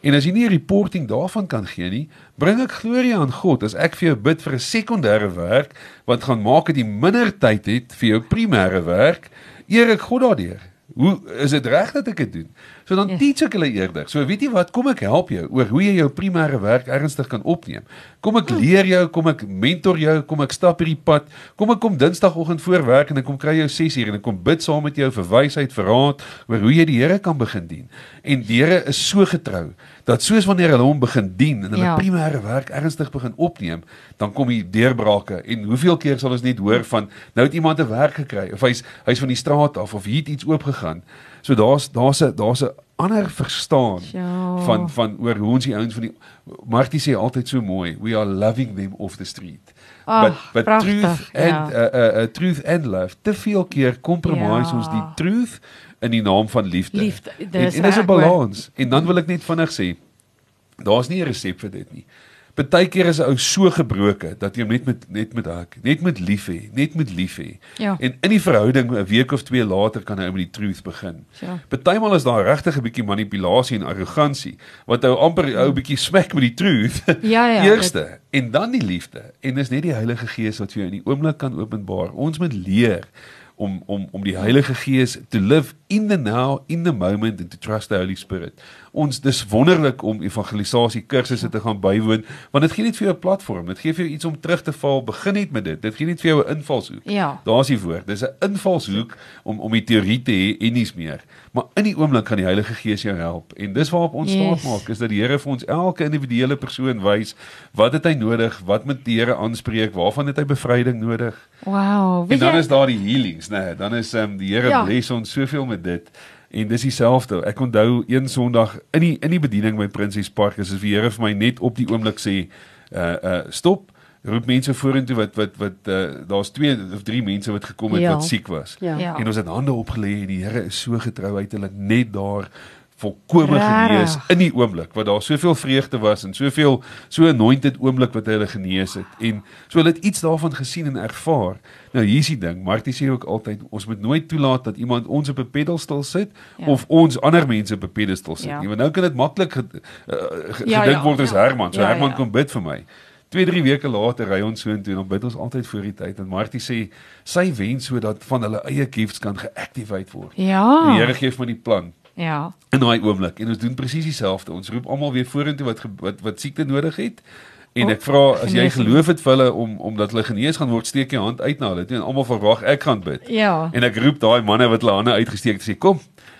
En as jy nie 'n reporting daarvan kan gee nie, bring ek glorie aan God as ek vir jou bid vir 'n sekondêre werk wat gaan maak dat jy minder tyd het vir jou primêre werk. Eer ek God daardeur. Hoe is dit reg dat ek dit doen? So dan yes. Ja. teach ek hulle eerder. So weet jy wat, kom ek help jou oor hoe jy jou primêre werk ernstig kan opneem. Kom ek leer jou, kom ek mentor jou, kom ek stap hierdie pad. Kom ek kom Dinsdagoggend voor werk en ek kom kry jou 6 uur en ek kom bid saam met jou vir wysheid, vir raad oor hoe jy die Here kan begin dien. En die Here is so getrou dat soos wanneer hulle hom begin dien en hulle ja. primêre werk ernstig begin opneem, dan kom die deurbrake en hoeveel keer sal ons net hoor van nou het iemand 'n werk gekry of hy's hy's van die straat af of hier het iets oopgegaan. So daar's daar's 'n daar's 'n ander verstaan ja. van van oor hoe ons die ouens van die Martie sê altyd so mooi, we are loving them off the street. Oh, but but prachtig, truth ja. and uh, uh, uh, truth and love. Te veel keer compromise ja. ons die truth in die naam van liefde. Liefde. En, en dis 'n balans. En dan wil ek net vinnig sê, daar's nie 'n resep vir dit nie. Partykeer is 'n ou so gebroke dat jy hom net met net met hak, net met lief hê, net met lief hê. Ja. En in die verhouding 'n week of twee later kan hy met die truth begin. Ja. Partymal is daar regtig 'n bietjie manipulasie en arrogansie wat ou amper ou bietjie smek met die truth. Ja ja. Eerste en dan die liefde. En dis net die Heilige Gees wat vir jou in die oomblik kan openbaar. Ons moet leer om om om die Heilige Gees to live in the now in the moment and to trust the Holy Spirit. Ons dis wonderlik om evangelisasie kursusse te gaan bywoon want dit gee net vir jou 'n platform. Dit gee vir jou iets om terug te val. Begin net met dit. Dit gee net vir jou 'n invalshoek. Ja. Daar's die woord. Dis 'n invalshoek om om die teorie te hê en niks meer. Maar in die oomblik kan die Heilige Gees jou help. En dis waarop ons Yes. staat maak is dat die Here vir ons elke individuele persoon wys wat het hy nodig, wat moet die Here aanspreek, waarvan het hy bevryding nodig. Wow. En Weet dan jy is daar die healings, né? Nee, dan is ehm um, die Here Ja. bless ons soveel met dit. En dis dieselfde. Ek onthou een Sondag in die in die bediening by Prinses Park is as die Here vir my net op die oomblik sê uh uh stop roep mense vorentoe wat wat wat uh, daar's twee of drie mense wat gekom het Ja. wat siek was. Ja. Ja. En ons het hande opgelê en die Here is so getrou hy het hulle net daar volkome genees in die oomblik wat daar soveel vreugde was en soveel so anointed oomblik wat hy hulle genees het en so hulle het iets daarvan gesien en ervaar. Nou hier's die ding, Martie sê ook altyd ons moet nooit toelaat dat iemand ons op 'n pedestal sit Ja. of ons ander mense op 'n pedestal sit Ja. nie. Want nou kan dit maklik ge, uh, ge, Ja, gedink ja, word as ja. Herman. So Ja, Herman ja. kom bid vir my. 2, 3 weke later ry ons so intoe en dan bid ons altyd voor die tyd en Martie sê sy wens sodat van hulle eie gifts kan geactivate word. En die Ja. Here gee vir my die plan Ja. in daai oomblik en ons doen presies dieselfde. Ons roep almal weer vorentoe wat wat wat siekte nodig het. En Oh, ek vra as jy geloof het vir hulle om omdat hulle genees gaan word, steek jou hand uit na hulle toe en almal verwag ek gaan bid. Ja. En ek roep daai manne wat hulle hande uitgesteek het sê kom.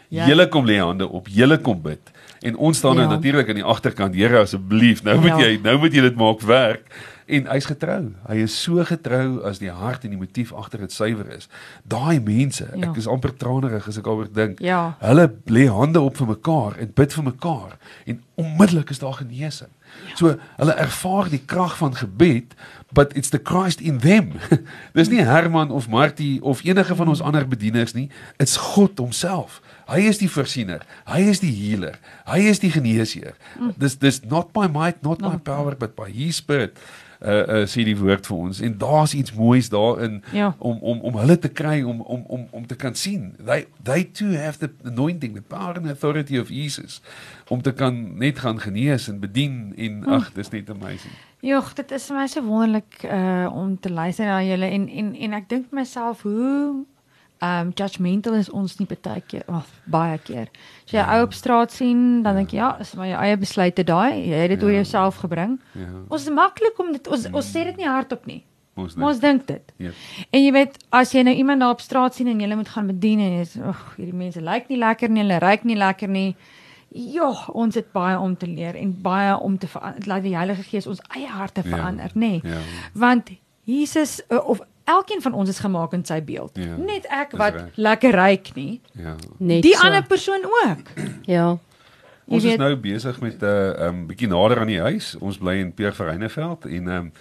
Ja. Julle kom lê hande op. Julle kom bid. En ons staan nou Ja. natuurlik aan die agterkant. Here asseblief, nou moet Ja. jy nou moet jy dit maak werk. En hy's getrou. Hy is so getrou as die hart en die motief agter dit suiwer is. Daai mense, Ja. ek is amper tranerig as ek daaroor dink. Ja. Hulle lê hande op vir mekaar en bid vir mekaar en onmiddellik is daar genesing. Ja. So hulle ervaar die krag van gebed, but it's the Christ in them. Dis nie Herman of Martie of enige van ons ander bedieners nie, it's God homself. Hy is die voorsiener. Hy is die healer. Hy is die geneesheer. Dis dis not by might, not by power, but by his spirit. Uh uh sê die woord vir ons en daar's iets moois daarin Ja. om om om hulle te kry om om om om te kan sien. They they too have the anointing, the power and authority of Jesus om te kan net gaan genees en bedien en ag, dis net amazing. Jogg, dit is vir my so wonderlik uh om te luister na julle en en en ek dink myself hoe um judgmental is ons nie baie keer, oh, baie keer. As jy 'n ou op straat sien, dan dink jy ja, is maar jou eie besluite daai. Jy het dit oor Ja. jouself gebring. Ja. Ons is maklik om dit ons ons sê dit nie hardop nie. Ons Maar ons dink dit. Ja. En jy weet, as jy nou iemand daar op straat sien en jy moet gaan bedien en jy sê, "Ag, hierdie mense lyk nie lekker nie, hulle ruik nie lekker nie." Ja, ons het baie om te leer en baie om te verander. Laat die Heilige Gees ons eie harte Ja. verander, nê? Ja. Want Jesus uh, of elkeen van ons is gemaak in sy beeld. Ja, Net ek wat reg. lekker ruik nie. Ja. Net Die so. ander persoon ook. Ja. Jy Ons is weet- nou besig met 'n uh, um, bietjie nader aan die huis. Ons bly in Pierre Vereineveld en um,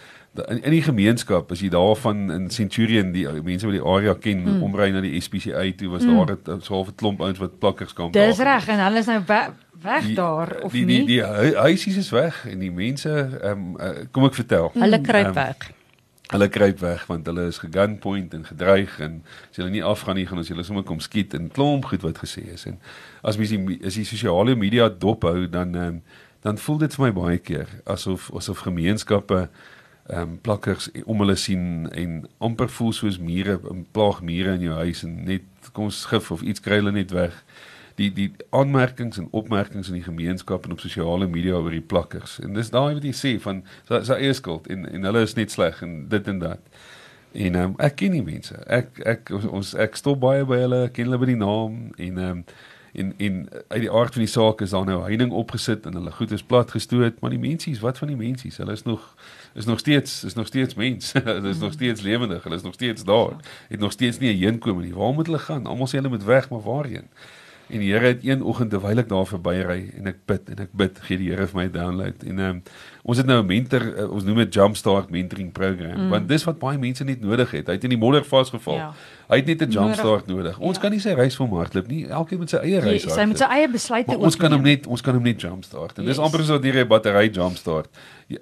in, in die gemeenskap as jy daarvan in Centurion die uh, mense wat die area ken mm. omry na die SPCA toe was mm. daar 'n so 'n klomp ouens wat plakkerskamp Dis daar reg en hulle is nou we weg daar of die, nie? die die hu- huisies is weg en die mense ehm um, uh, kom ek vertel. Hulle kruip Ehm, weg. Hulle kruip weg want hulle is gegunpoint en gedreig en as hulle nie afgaan nie gaan ons hulle sommer kom skiet en klomp goed wat gesê is en as mens die as die sosiale media dophou dan um, dan voel dit vir my baie keer asof asof gemeenskappe ehm um, plakkers om hulle sien en amper voel soos mure plaag mure in jou huis en net kom ons gif of iets kry hulle net weg die die aanmerkings en opmerkings in die gemeenskap en op sosiale media oor die plakkers. En dis daai wat jy sê van sy sy eie skuld en en hulle is net sleg en dit en dat. En ehm um, ek ken die mense. Ek ek ons ek stop baie by hulle, ken hulle by die naam en ehm um, en en uit die aard van die saak is daar nou heining opgesit en hulle goed is plat gestoot, maar die mensies, wat van die mensies? Hulle is nog is nog steeds is nog steeds mens. hulle is nog steeds lewendig. Hulle is nog steeds daar. Het nog steeds nie 'n heenkomen nie. Waar moet hulle gaan? Almal sê hulle moet weg, maar waarheen? En die Here het een oggend terwyl ek daar verbyry en ek bid en ek bid, gee die Here vir my download. En ehm um, ons het nou 'n mentor, uh, ons noem dit Jumpstart mentoring program, mm. want dis wat baie mense net nodig het. Hy het in die modder vasgeval. Ja. Hy het net 'n jumpstart nodig. nodig. Ons ja. kan nie sy reis vir hom hardloop nie. Elkeen met sy eie reis. Sy moet sy eie besluite ook. Ons kan hom net ons kan hom net jumpstart. En yes. dis amper soos dat jy 'n battery jumpstart.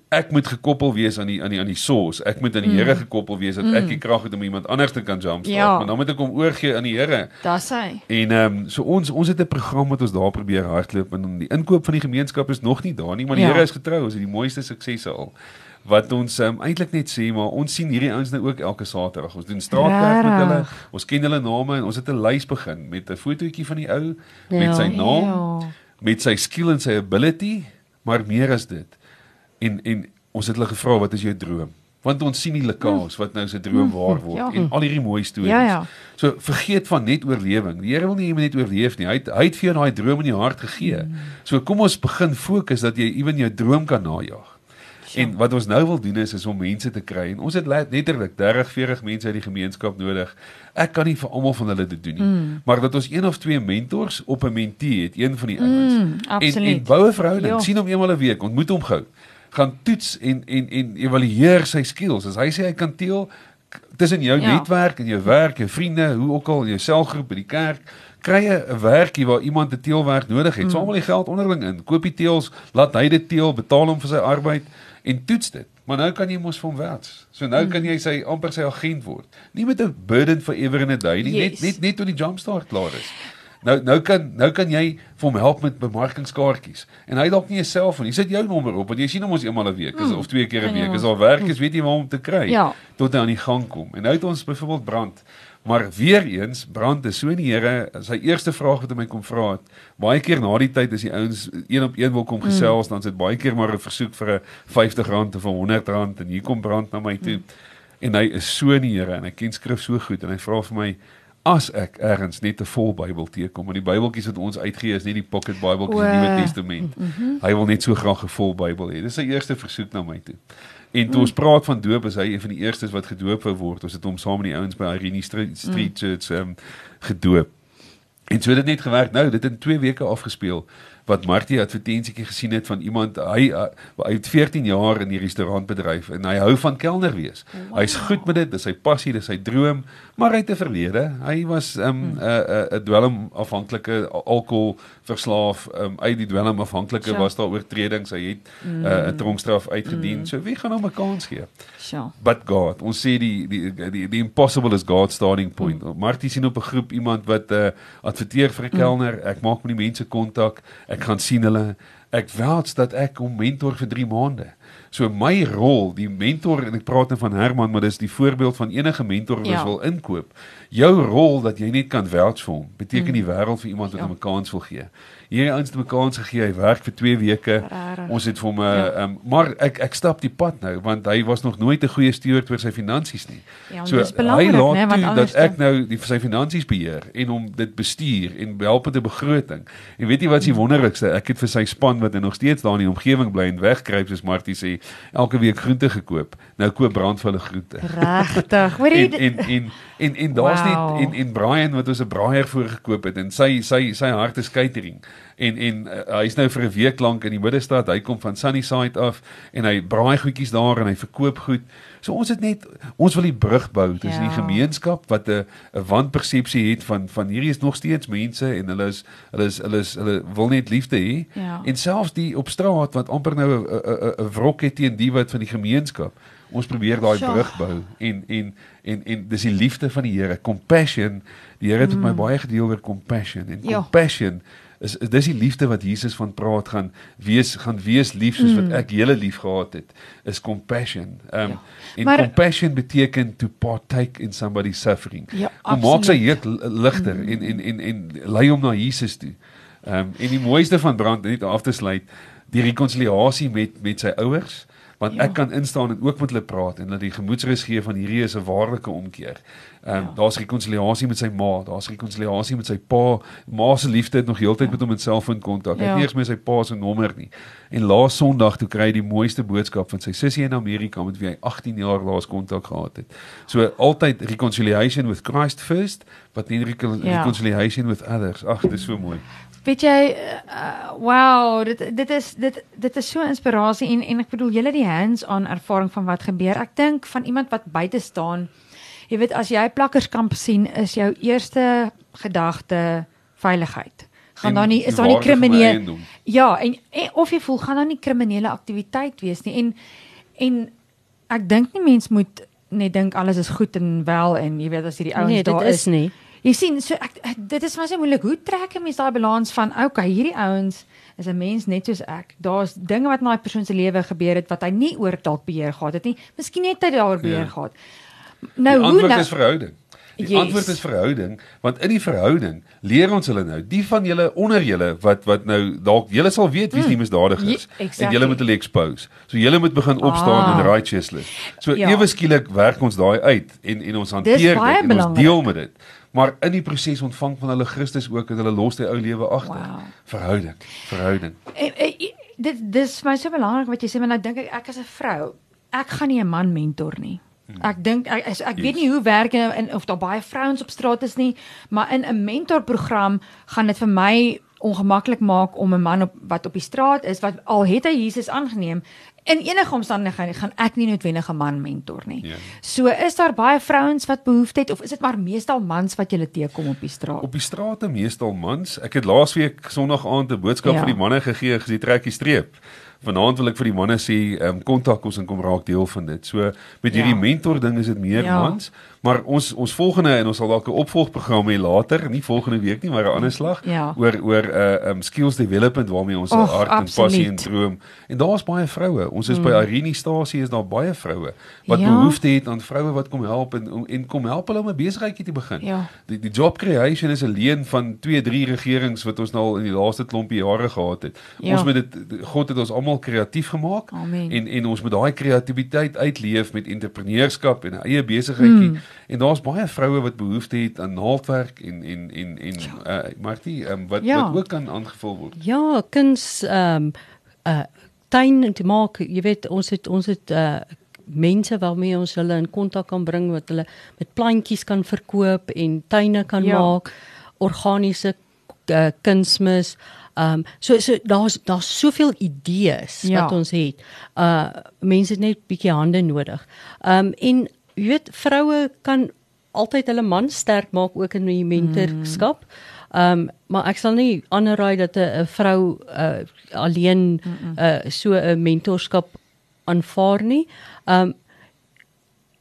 Ek moet gekoppel wees aan die aan die aan die source. Ek moet aan die mm. Here gekoppel wees dat mm. ek die krag het om iemand anders te kan jumpstart. Ja. Maar dan moet ek hom oorgee aan die Here. Dis hy. En ehm um, so ons ons het 'n program wat ons daar probeer hardloop en die inkoop van die gemeenskap is nog nie daar nie, maar die ja. Here is getrou. Ons het die mooiste suksese al wat ons um, eintlik net sê maar ons sien hierdie ouens nou ook elke Saterdag. Ons doen straatwerk met hulle. Ons ken hulle name en ons het 'n lys begin met 'n fotootjie van die ou ja, met sy naam, ja. met sy skill en sy ability, maar meer as dit. En en ons het hulle gevra wat is jou droom? Want ons sien die lekkaas wat nou sy droom waar word ja. en al hierdie mooi stories. Ja, ja. So vergeet van net oorlewing. Die Here wil nie jy net oorleef nie. Hy het hy het vir jou daai droom in jou hart gegee. Mm. So kom ons begin fokus dat jy ewen jou droom kan najag. En wat ons nou wil doen is is om mense te kry en ons het letterlik 30, 40 mense uit die gemeenskap nodig. Ek kan nie vir almal van hulle dit doen nie, mm. maar dat ons een of twee mentors op 'n mentee het, een van die ouens. Mm, en en boue verhouding, ja. sien hom eenmal 'n week, ontmoet hom gou. Gaan toets en en en evalueer sy skills. As hy sê hy kan teel tussen jou ja. netwerk en jou werk, jou vriende, hoe ook al jou selgroep by die kerk, kry 'n werkie waar iemand 'n teelwerk nodig het. Mm. Samel die geld onderling in. Koop die teels, laat hy dit teel, betaal hom vir sy arbeid en toets dit. Maar nou kan jy mos hom werk. So nou mm. kan jy sy amper sy agent word. Nie met 'n burden for ever and a day nie, yes. net net net tot die jumpstart klaar is. Nou nou kan nou kan jy vir hom help met bemarkingskaartjies. En hy dalk nie jouself van. Jy sit jou nommer op want jy sien hom ons eenmal 'n week mm. of twee keer 'n week. Ja. As al werk is, weet jy waar om te kry ja. tot hy aan die gang kom. En nou het ons byvoorbeeld brand. Maar weer eens, brand is so in die Here, sy eerste vraag wat hy my kom vra het, baie keer na die tyd as die ouens een op een wil kom gesels, mm. dan sit baie keer maar 'n versoek vir 'n R50 of 'n R100 en hier kom brand na my toe. Mm. En hy is so in die Here en hy ken skrif so goed en hy vra vir my as ek ergens net 'n vol Bybel teekom, en die Bybeltjies wat ons uitgee is nie die pocket Bybeltjies in die Nuwe Testament. Mm -hmm. Hy wil net so graag 'n vol Bybel hê. Dis sy eerste versoek na my toe. En toe ons praat van doop, is hy een van die eerstes wat gedoop word. Ons het hom saam met die ouens by Irene Street, Street mm. Church um, gedoop. En so het dit net gewerk. Nou, dit het in 2 weke afgespeel wat Martie advertensietjie gesien het van iemand hy uh, hy het 14 jaar in die restaurantbedryf en hy hou van kelner wees. Wow. Hy's goed met dit, dis sy passie, dis sy droom, maar hy het 'n verlede. Hy was 'n um, 'n hmm. 'n 'n dwelm afhanklike alkohol verslaaf, um, uit die dwelm afhanklike sure. was daar oortredings. Hy het uh, 'n mm. tronkstraf uitgedien. Mm. So wie gaan hom 'n kans gee? Sure. But God, ons sê die die die die impossible is God's starting point. Mm. Martie sien op 'n groep iemand wat uh, adverteer vir 'n mm. kelner. Ek maak met die mense kontak ek gaan sien hulle ek wens dat ek hom mentor vir 3 maande so my rol die mentor en ek praat nou van Herman maar dis die voorbeeld van enige mentor wat ja. wil inkoop jou rol dat jy net kan wens vir hom beteken mm. die wêreld vir iemand wat ja. hom 'n kans wil gee hierdie ouens het mekaar ons gegee. Hy werk vir 2 weke. Rare. Ons het vir hom 'n uh, ja. um, maar ek ek stap die pad nou want hy was nog nooit 'n goeie steward oor sy finansies nie. Ja, so hy laat nee, toe dat ek nou die sy finansies beheer en hom dit bestuur en help met 'n begroting. En weet jy wat is die wonderlikste? Ek het vir sy span wat nog steeds daar in die omgewing bly en wegkruip soos Martie sê, elke week groente gekoop. Nou koop brand vir hulle groente. Regtig. Hoor jy en en en en, en daar's wow. net en en Brian wat ons 'n braaier voorgekoop het en sy sy sy hart is catering en en uh, hy's nou vir 'n week lank in die middestad. Hy kom van Sunnyside af en hy braai goedjies daar en hy verkoop goed. So ons het net ons wil die brug bou tussen ja. die gemeenskap wat 'n 'n wanpersepsie het van van hierdie is nog steeds mense en hulle is hulle is hulle is hulle wil net liefde hê. Ja. En selfs die op straat wat amper nou 'n 'n 'n wrok het teen die wat van die gemeenskap. Ons probeer daai brug bou en en en en dis die liefde van die Here, compassion. Die Here het mm. met my mm. baie gedeel oor compassion en ja. compassion is, is dis die liefde wat Jesus van praat gaan wees gaan wees lief soos wat mm. ek julle lief gehad het is compassion. Um ja. en maar, compassion beteken to partake in somebody's suffering. Ja, Om maak sy heet ligter mm. en en en en lei hom na Jesus toe. Um en die mooiste van brand net af te sluit die rekonsiliasie met met sy ouers want ja. ek kan instaan en ook met hulle praat en dat die gemoedsrus gee van hierdie is 'n waarlike omkeer. Ehm um, ja. daar's rekonsiliasie met sy ma, daar's rekonsiliasie met sy pa. Ma se liefde het nog heeltyd met hom in selfoon kontak. Hy ja. het nie eers meer sy pa se nommer nie. En laas Sondag toe kry hy die mooiste boodskap van sy sussie in Amerika met wie hy 18 jaar laas kontak gehad het. So altyd reconciliation with Christ first, but nie recon ja. reconciliation with others. Ag, dit is so mooi. Weet jy uh, wow, dit dit is dit dit is so inspirasie en en ek bedoel julle die hands-on ervaring van wat gebeur. Ek dink van iemand wat buite staan. Jy weet as jy plakkerskamp sien, is jou eerste gedagte veiligheid. Gaan dan nie is daar nie kriminele Ja, en, en of jy voel gaan daar nie kriminele aktiwiteit wees nie. En en ek dink nie mens moet net dink alles is goed en wel en jy weet as hierdie ouens nee, daar is. Nee, dit is nie. Jy sien, so ek, dit is maar so moeilik. Hoe trek 'n mens daai balans van okay, hierdie ouens is 'n mens net soos ek. Daar's dinge wat in daai persoon se lewe gebeur het wat hy nie oor dalk beheer gehad het nie. Miskien het hy daar beheer ja. gehad. Nou hoe nou? is verhouding. Die yes. antwoord is verhouding, want in die verhouding leer ons hulle nou, die van julle onder julle wat wat nou dalk julle sal weet wie's mm. die misdadigers exactly. en julle moet hulle expose. So julle moet begin opstaan ah. in righteousness. So ja. ewe skielik werk ons daai uit en en ons hanteer dit en ons deel met dit maar in die proses ontvang van hulle Christus ook en hulle los die ou lewe agter. Wow. Verhouding, verhouding. En, en, en, dit dis my so belangrik wat jy sê, maar nou dink ek ek as 'n vrou, ek gaan nie 'n man mentor nie. Hmm. Ek dink ek ek, ek yes. weet nie hoe werk en of daar baie vrouens op straat is nie, maar in 'n mentorprogram gaan dit vir my ongemaklik maak om 'n man op wat op die straat is wat al het hy Jesus aangeneem in enige omstandighede gaan ek nie noodwendig 'n man mentor nie. Ja. So is daar baie vrouens wat behoefte het of is dit maar meestal mans wat jy teekom op die straat? Op die strate meestal mans. Ek het laasweek Sondag aand 'n boodskap ja. vir die manne gegee, gesê trekkie streep. Vanaand wil ek vir die manne sê, ehm um, kontak ons en kom raak deel van dit. So met hierdie ja. mentor ding is dit meer ja. mans. Maar ons ons volgende en ons sal dalk 'n opvolgprogram hê later, nie volgende week nie, maar 'n ander slag ja. oor oor 'n uh, um skills development waarmee ons Och, hart en passie en droom. En daar's baie vroue. Ons is mm. by Irenestasie is daar baie vroue wat ja. behoefte het aan vroue wat kom help en en kom help hulle om 'n besigheidjie te begin. Ja. Die die job creation is 'n leen van 2, 3 regerings wat ons nou al in die laaste klompie jare gehad het. Ja. Ons moet dit God het ons almal kreatief gemaak Amen. en en ons moet daai kreatiwiteit uitleef met entrepreneurskap en eie besigheidjie. Mm. En daar's baie vroue wat behoefte het aan naaldwerk en en en en ja. uh, Martie, um, wat ja. wat ook kan aangevul word. Ja, kuns ehm um, uh tuin te maak. Jy weet, ons het ons het uh mense waarmee ons hulle in kontak kan bring wat hulle met plantjies kan verkoop en tuine kan ja. maak, organiese uh, kunsmis. Ehm um, so so daar's daar's soveel idees ja. wat ons het. Uh mense het net bietjie hande nodig. Ehm um, en jy weet vroue kan altyd hulle man sterk maak ook in die mentorskap. Ehm um, maar ek sal nie aanraai dat 'n vrou uh, alleen uh, so 'n mentorskap aanvaar nie. Ehm um,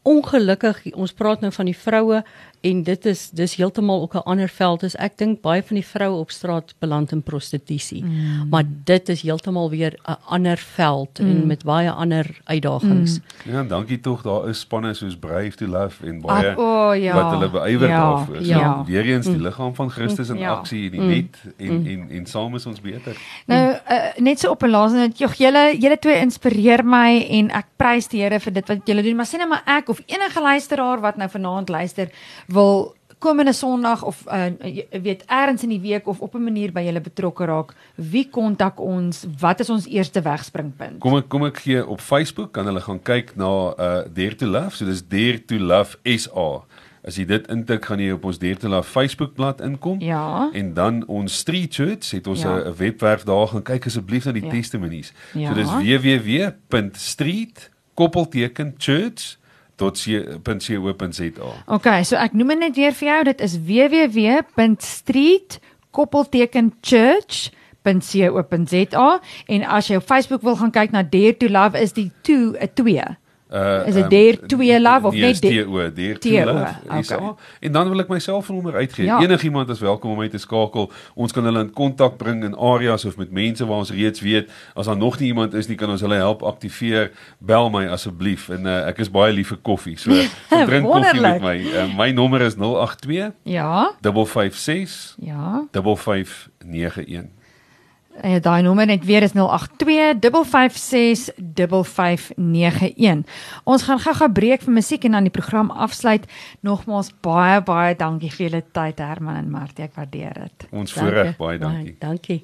ongelukkig ons praat nou van die vroue en dit is dis heeltemal ook 'n ander veld is ek dink baie van die vroue op straat beland in prostitusie mm. maar dit is heeltemal weer 'n ander veld mm. en met baie ander uitdagings mm. ja dankie tog daar is spanne soos Brave to Love en baie Ap, oh, ja. wat hulle beywer ja, daarvoor so ja. weer eens die mm. liggaam van Christus in ja. aksie in die mm. net en, mm. en en saam is ons beter nou uh, net so op 'n laaste net julle julle twee inspireer my en ek prys die Here vir dit wat julle doen maar sê net maar ek of enige luisteraar wat nou vanaand luister wil komende Sondag of uh, weet eers in die week of op 'n manier by julle betrokke raak, wie kontak ons? Wat is ons eerste wegspringpunt? Kom ek kom ek gee op Facebook kan hulle gaan kyk na uh Dare to Love, so dis Dare to Love SA. As jy dit intik, gaan jy op ons Dare to Love Facebookblad inkom. Ja. En dan ons Street Church het ons 'n ja. webwerf daar gaan kyk asseblief na die ja. testimonies. Ja. So dis www.street koppelteken church www.co.za. Okay, so ek noem dit net weer vir jou, dit is www.street-church.co.za en as jy op Facebook wil gaan kyk na Dare to Love is die 2 'n 2. Uh, is dit deur um, twee love of net deur deur twee love? Okay. En dan wil ek my selfoonnommer uitgee. Ja. Enigiemand is welkom om my te skakel. Ons kan hulle in kontak bring in areas of met mense waar ons reeds weet as daar nog nie iemand is nie, kan ons hulle help aktiveer. Bel my asseblief en uh, ek is baie lief vir koffie. So drink koffie met my. Uh, my nommer is 082 Ja. 556 Ja. 5591. En daai nommer net weer is 082 556 5591. Ons gaan gou-gou breek vir musiek en dan die program afsluit. Nogmaals baie baie dankie vir julle tyd Herman en Martie, ek waardeer dit. Ons voorreg baie dankie. Baie dankie.